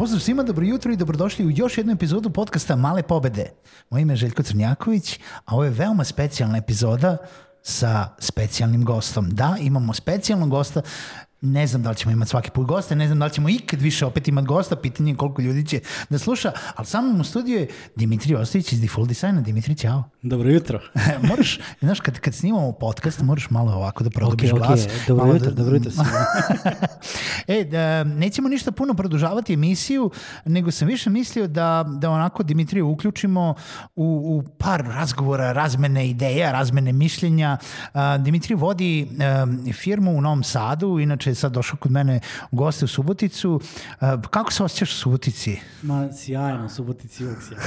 Pozdrav svima, dobro jutro i dobrodošli u još jednu epizodu podcasta Male pobede. Moje ime je Željko Crnjaković, a ovo je veoma specijalna epizoda sa specijalnim gostom. Da, imamo specijalnog gosta, ne znam da li ćemo imati svaki put gosta, ne znam da li ćemo ikad više opet imati gosta, pitanje je koliko ljudi će da sluša, ali sa mnom u studiju je Dimitri Ostojić iz Default Designa. Dimitri, ćao. Dobro jutro. moraš, znaš, kad, kad snimamo podcast, moraš malo ovako da produbiš okay, glas. Okay. Dobro malo jutro, da, dobro jutro e, da, nećemo ništa puno produžavati emisiju, nego sam više mislio da, da onako Dimitriju uključimo u, u par razgovora, razmene ideja, razmene mišljenja. Uh, Dimitri vodi um, firmu u Novom Sadu, inače je sad došao kod mene u goste u Suboticu. Uh, kako se osjećaš u Subotici? Ma, sjajno, u Subotici uvijek sjajno.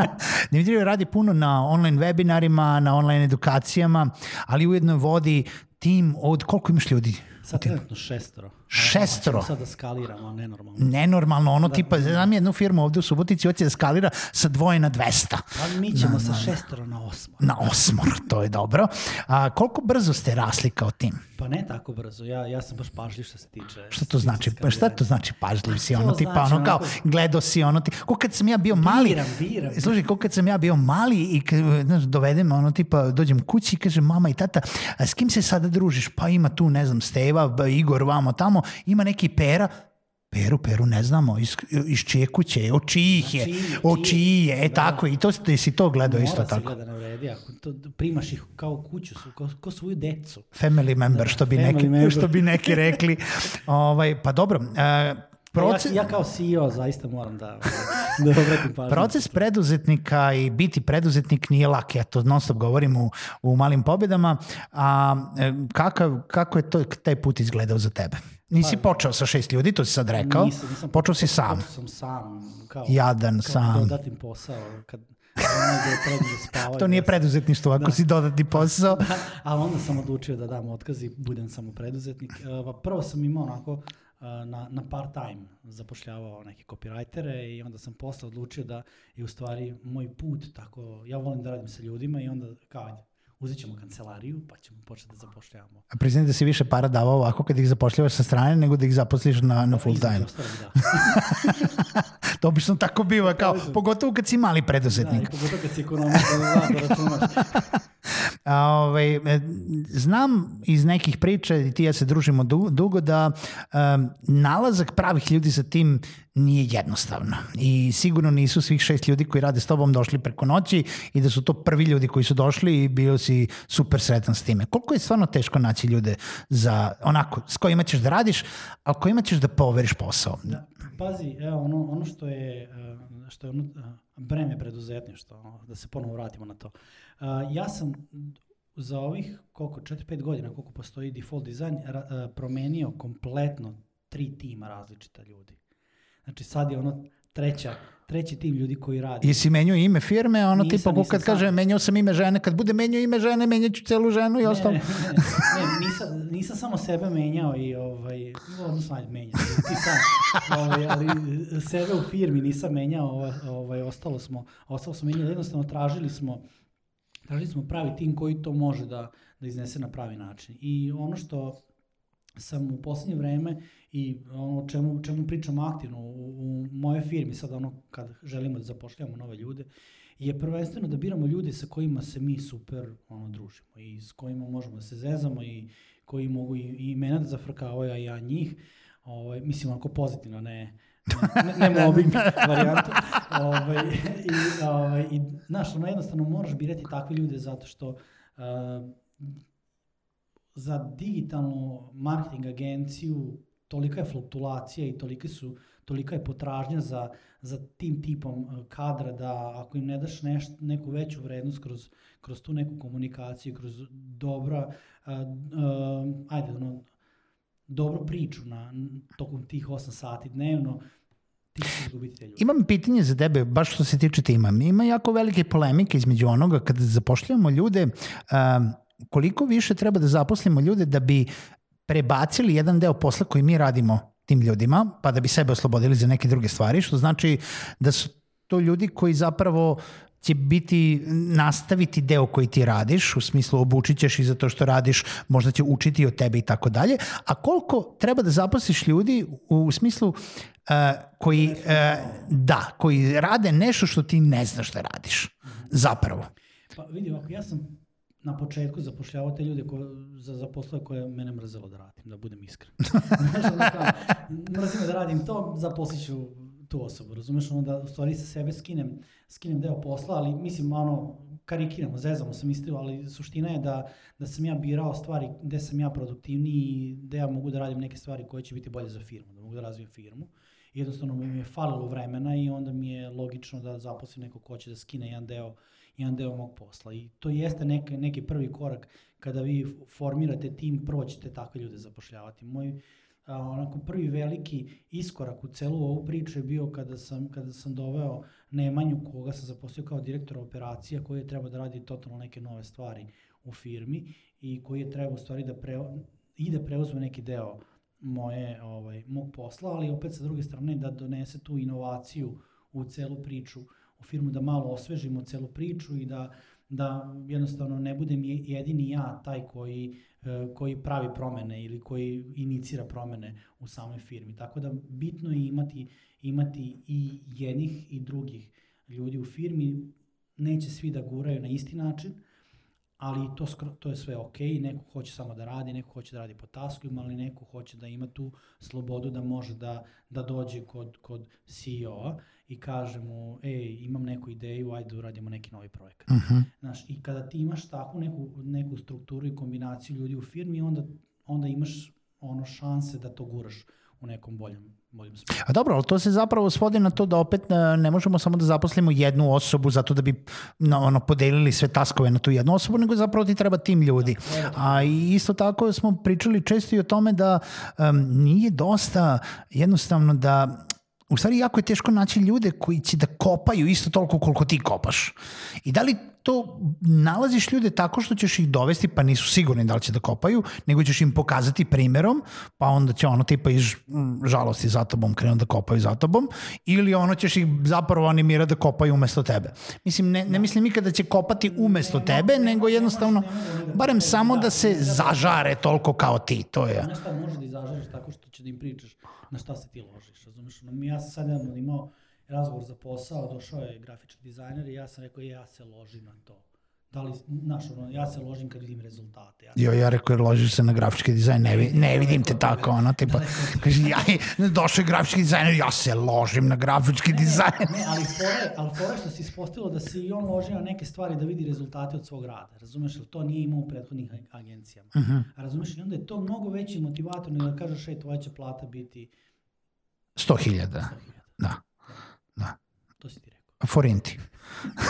Dimitri radi puno na online webinarima, na online edukacijama, ali ujedno vodi tim od koliko imaš ljudi? Sad trenutno šestoro. Šestoro? Sad da skaliramo, nenormalno. Nenormalno, ono da, tipa, znam jednu firmu ovde u Subotici, hoće da skalira sa dvoje na 200. Ali mi ćemo na, sa šestoro na osmor. Na osmor, to je dobro. A, koliko brzo ste rasli kao tim? Pa ne tako brzo, ja, ja sam baš pažljiv što se tiče... Šta to znači? Pa šta to znači pažljiv si? Ono, tipa, znači, ono kao, gledao si ono, ti, ko kad sam ja bio mali... Biram, biram. Slušaj, ko kad sam ja bio mali i znaš, dovedem, ono, tipa, dođem kući i kaže mama i tata, a s kim se sada družiš? Pa ima tu, ne znam, Steva, Igor, vamo, tamo, ima neki pera, Peru, Peru ne znamo, iz, iz čije kuće, o čijih je, o čiji je, e da. tako, i to si to gledao Mora isto tako. Mora se gleda na vredi, ako to, primaš ih kao kuću, kao, kao svoju decu. Family member, da, što, bi neki, member. što bi neki rekli. ovaj, pa dobro, uh, proces... Ja, ja kao CEO zaista moram da, da obratim pažnju. Proces preduzetnika i biti preduzetnik nije lak, ja to non stop govorim u, u malim pobjedama, a kakav, kako je to, taj put izgledao za tebe? Nisi pa, počeo sa šest ljudi, to si sad rekao. Nisam, nisam počeo si sam. Počeo sam sam. Kao, Jadan, kao sam. dodatim posao. Kad, spavaju, to nije preduzetništvo ako da. si dodati posao. da, ali onda sam odlučio da dam otkaz i budem samo preduzetnik. Prvo sam imao onako na, na part time zapošljavao neke copywritere i onda sam posle odlučio da je u stvari moj put tako, ja volim da radim sa ljudima i onda kao uzet ćemo kancelariju pa ćemo početi da zapošljavamo. A priznaj da si više para davao ovako kad ih zapošljavaš sa strane nego da ih zaposliš na, na full time. Ostalo, da. to obično tako biva, kao, pogotovo kad si mali preduzetnik. Da, pogotovo kad si ekonomist, da da računaš. A, ovaj, znam iz nekih priča, i ti ja se družimo dugo, da um, nalazak pravih ljudi za tim nije jednostavno. I sigurno nisu svih šest ljudi koji rade s tobom došli preko noći i da su to prvi ljudi koji su došli i bio si super sretan s time. Koliko je stvarno teško naći ljude za onako, s kojima ćeš da radiš, a kojima ćeš da poveriš posao? Da, pazi, evo, ono, ono što je, eh, što je ono, breme preduzetništva, da se ponovo vratimo na to. Ja sam za ovih koliko 4-5 godina koliko postoji default design ra, promenio kompletno tri tima različita ljudi. Znači sad je ono treća treći tim ljudi koji radi. Jesi menjao ime firme, ono nisam, tipa kad kaže menjao sam ime žene, kad bude menjao ime žene, menjaću celu ženu i ostalo. Ne, ne, ne, ne nisam, nisam samo sebe menjao i ovaj, odnosno ajde menjao, ti sam, ovaj, ali sebe u firmi nisam menjao, ovaj, ostalo smo, ostalo smo menjali, jednostavno tražili smo tražili smo pravi tim koji to može da, da iznese na pravi način. I ono što sam u poslednje vreme i ono čemu, čemu pričam aktivno u, u moje firmi, sad ono kad želimo da zapošljamo nove ljude, je prvenstveno da biramo ljude sa kojima se mi super ono, družimo i s kojima možemo da se zezamo i koji mogu i, i mene da zafrkavaju, a ja njih. Ovaj, mislim, onako pozitivno, ne, ne, ne mobbing varijantu. Ovaj, i, ovaj, I, znaš, ono jednostavno moraš birati takve ljude zato što uh, za digitalnu marketing agenciju tolika je fluktuacija i tolike su, tolika je potražnja za, za tim tipom uh, kadra da ako im ne daš neš, neku veću vrednost kroz, kroz tu neku komunikaciju, kroz dobra, uh, uh, ajde, ono, dobru priču na, tokom tih 8 sati dnevno, ti ćeš izgubiti te ljude. Imam pitanje za tebe, baš što se tiče tima. Ima jako velike polemike između onoga kada zapošljavamo ljude, um, koliko više treba da zaposlimo ljude da bi prebacili jedan deo posla koji mi radimo tim ljudima, pa da bi sebe oslobodili za neke druge stvari, što znači da su to ljudi koji zapravo će biti, nastaviti deo koji ti radiš, u smislu obučit ćeš i za to što radiš, možda će učiti od tebe i tako dalje, a koliko treba da zaposliš ljudi u smislu uh, koji, uh, da, koji rade nešto što ti ne znaš da radiš, zapravo. Pa vidi, ovako, ja sam na početku zapošljavao te ljude ko, za, za poslove koje mene mrzelo da radim, da budem iskren. Mrzim da radim to, zaposlit ću tu osobu, razumeš, ono da u stvari sa sebe skinem, skinem deo posla, ali mislim, ono, karikiramo, zezamo se mislio, ali suština je da, da sam ja birao stvari gde sam ja produktivniji i gde ja mogu da radim neke stvari koje će biti bolje za firmu, da mogu da razvijem firmu. Jednostavno mi je falilo vremena i onda mi je logično da zaposlim neko ko će da skine jedan deo jedan deo mog posla. I to jeste neki, neki prvi korak kada vi formirate tim, prvo ćete takve ljude zapošljavati. Moj onako prvi veliki iskorak u celu ovu priču je bio kada sam, kada sam doveo Nemanju, koga sam zaposlio kao direktor operacija, koji je trebao da radi totalno neke nove stvari u firmi i koji je trebao u stvari da pre, i da preuzme neki deo moje, ovaj, mog posla, ali opet sa druge strane da donese tu inovaciju u celu priču u firmu da malo osvežimo celu priču i da, da jednostavno ne budem jedini ja taj koji, e, koji pravi promene ili koji inicira promene u samoj firmi. Tako da bitno je imati, imati i jednih i drugih ljudi u firmi. Neće svi da guraju na isti način, ali to, to je sve ok, neko hoće samo da radi, neko hoće da radi po taskovima, ali neko hoće da ima tu slobodu da može da, da dođe kod, kod CEO-a i kaže mu, ej, imam neku ideju, ajde da uradimo neki novi projekat. Uh mhm. -huh. Znaš, I kada ti imaš takvu neku, neku strukturu i kombinaciju ljudi u firmi, onda, onda imaš ono šanse da to guraš u nekom boljem boljem. A dobro, ali to se zapravo svodi na to da opet e, ne možemo samo da zaposlimo jednu osobu zato da bi no, ono, podelili sve taskove na tu jednu osobu, nego zapravo ti treba tim ljudi. Da, A isto tako smo pričali često i o tome da um, nije dosta jednostavno da u stvari jako je teško naći ljude koji će da kopaju isto toliko koliko ti kopaš. I da li to nalaziš ljude tako što ćeš ih dovesti, pa nisu sigurni da li će da kopaju, nego ćeš im pokazati primerom, pa onda će ono tipa iz žalosti za tobom krenu da kopaju za tobom, ili ono ćeš ih zapravo animirati da kopaju umesto tebe. Mislim, ne, ne mislim nikada da će kopati umesto tebe, nego jednostavno, barem samo da se zažare toliko kao ti, to je. Znaš šta, može da izažareš tako što će da im pričaš na šta se ti ložiš, razumeš? Ja sam sad jedno imao razgovor za posao, došao je grafički dizajner i ja sam rekao, ja se ložim na to. Da li, znaš, ono, ja se ložim kad vidim rezultate. Ja, jo, ja rekao, jer ložiš se na grafički dizajn, ne, vi, ne vidim te tako, ono, tipa, kaže, ja, došao je grafički dizajner, ja se ložim na grafički ne, dizajn. Ne, ali fore, ali fore što se ispostavilo da se i on loži na neke stvari da vidi rezultate od svog rada, razumeš, li to nije imao u prethodnih agencijama. Uh mhm. -huh. Razumeš, i onda je to mnogo veći motivator nego da kažeš, ej, tvoja će plata biti 100.000. Da. Da. To si ti rekao. Forinti.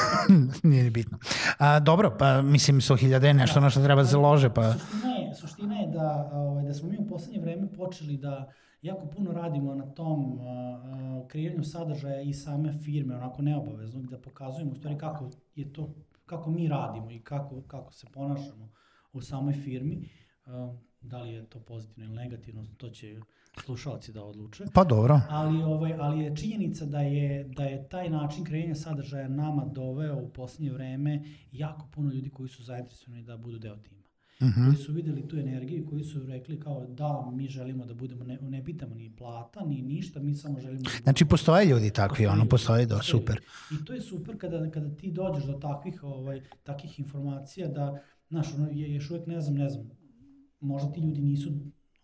Nije bitno. A, dobro, pa mislim 100.000 je nešto da. na što treba da se lože. Pa... Suština je, suština je da, ovaj, da smo mi u poslednje vreme počeli da jako puno radimo na tom uh, kreiranju sadržaja i same firme, onako neobavezno, da pokazujemo u stvari kako je to, kako mi radimo i kako, kako se ponašamo u samoj firmi. Uh, da li je to pozitivno ili negativno, to će slušalci da odluče. Pa dobro. Ali, ovaj, ali je činjenica da je, da je taj način kreiranja sadržaja nama doveo u poslednje vreme jako puno ljudi koji su zainteresovani da budu deo tima. Uh mhm. -huh. koji su videli tu energiju, koji su rekli kao da, mi želimo da budemo, ne, ne pitamo ni plata, ni ništa, mi samo želimo da Znači postoje ljudi takvi, postoje ono, postoje, da, super. I to je super kada, kada ti dođeš do takvih, ovaj, takvih informacija da, znaš, ono, je, još uvek ne znam, ne znam, možda ti ljudi nisu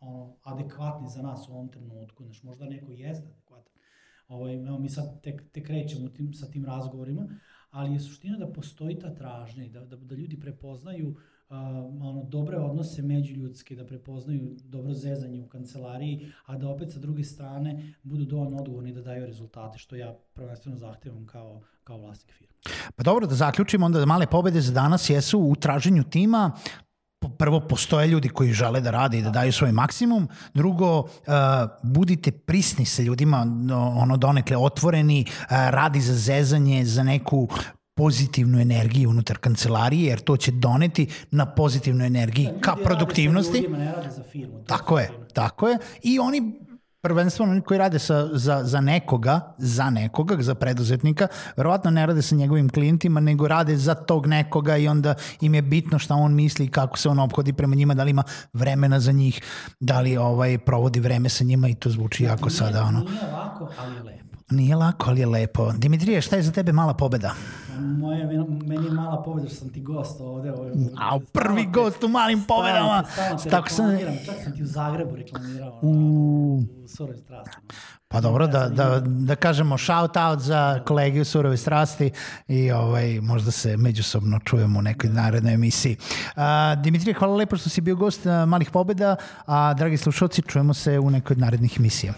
ono, adekvatni za nas u ovom trenutku, znaš, možda neko jeste adekvatan. Ovaj, evo, mi sad tek, tek krećemo tim, sa tim razgovorima, ali je suština da postoji ta tražnja i da, da, da ljudi prepoznaju uh, ono, dobre odnose međuljudske, da prepoznaju dobro zezanje u kancelariji, a da opet sa druge strane budu dovoljno odgovorni da daju rezultate, što ja prvenstveno zahtevam kao, kao vlasnik firme. Pa dobro, da zaključimo onda da male pobede za danas jesu u traženju tima, prvo postoje ljudi koji žele da rade i da daju svoj maksimum, drugo uh, budite prisni sa ljudima, ono donekle otvoreni, uh, radi za zezanje, za neku pozitivnu energiju unutar kancelarije, jer to će doneti na pozitivnu energiju da, ka produktivnosti. Ljudima, ne rade za firmu. Tako je, tako je. I oni prvenstveno oni koji rade sa, za, za nekoga, za nekoga, za preduzetnika, verovatno ne rade sa njegovim klijentima, nego rade za tog nekoga i onda im je bitno šta on misli, kako se on obhodi prema njima, da li ima vremena za njih, da li ovaj provodi vreme sa njima i to zvuči jako nije, sada. Ono. Nije lako, ali lepo. Nije lako, ali je lepo. Dimitrije, šta je za tebe mala pobeda? Moje, meni je mala pobeda što sam ti gost ovde. ovde A prvi te, gost u malim pobedama. Stalno te Tako sam... Čak sam ti u Zagrebu reklamirao. U, u Suroj strasti. Pa dobro, da, da, da kažemo shout out za kolegi u Surove strasti i ovaj, možda se međusobno čujemo u nekoj narednoj emisiji. Uh, Dimitrije, hvala lepo što si bio gost Malih pobeda, a dragi slušalci, čujemo se u nekoj od narednih emisija.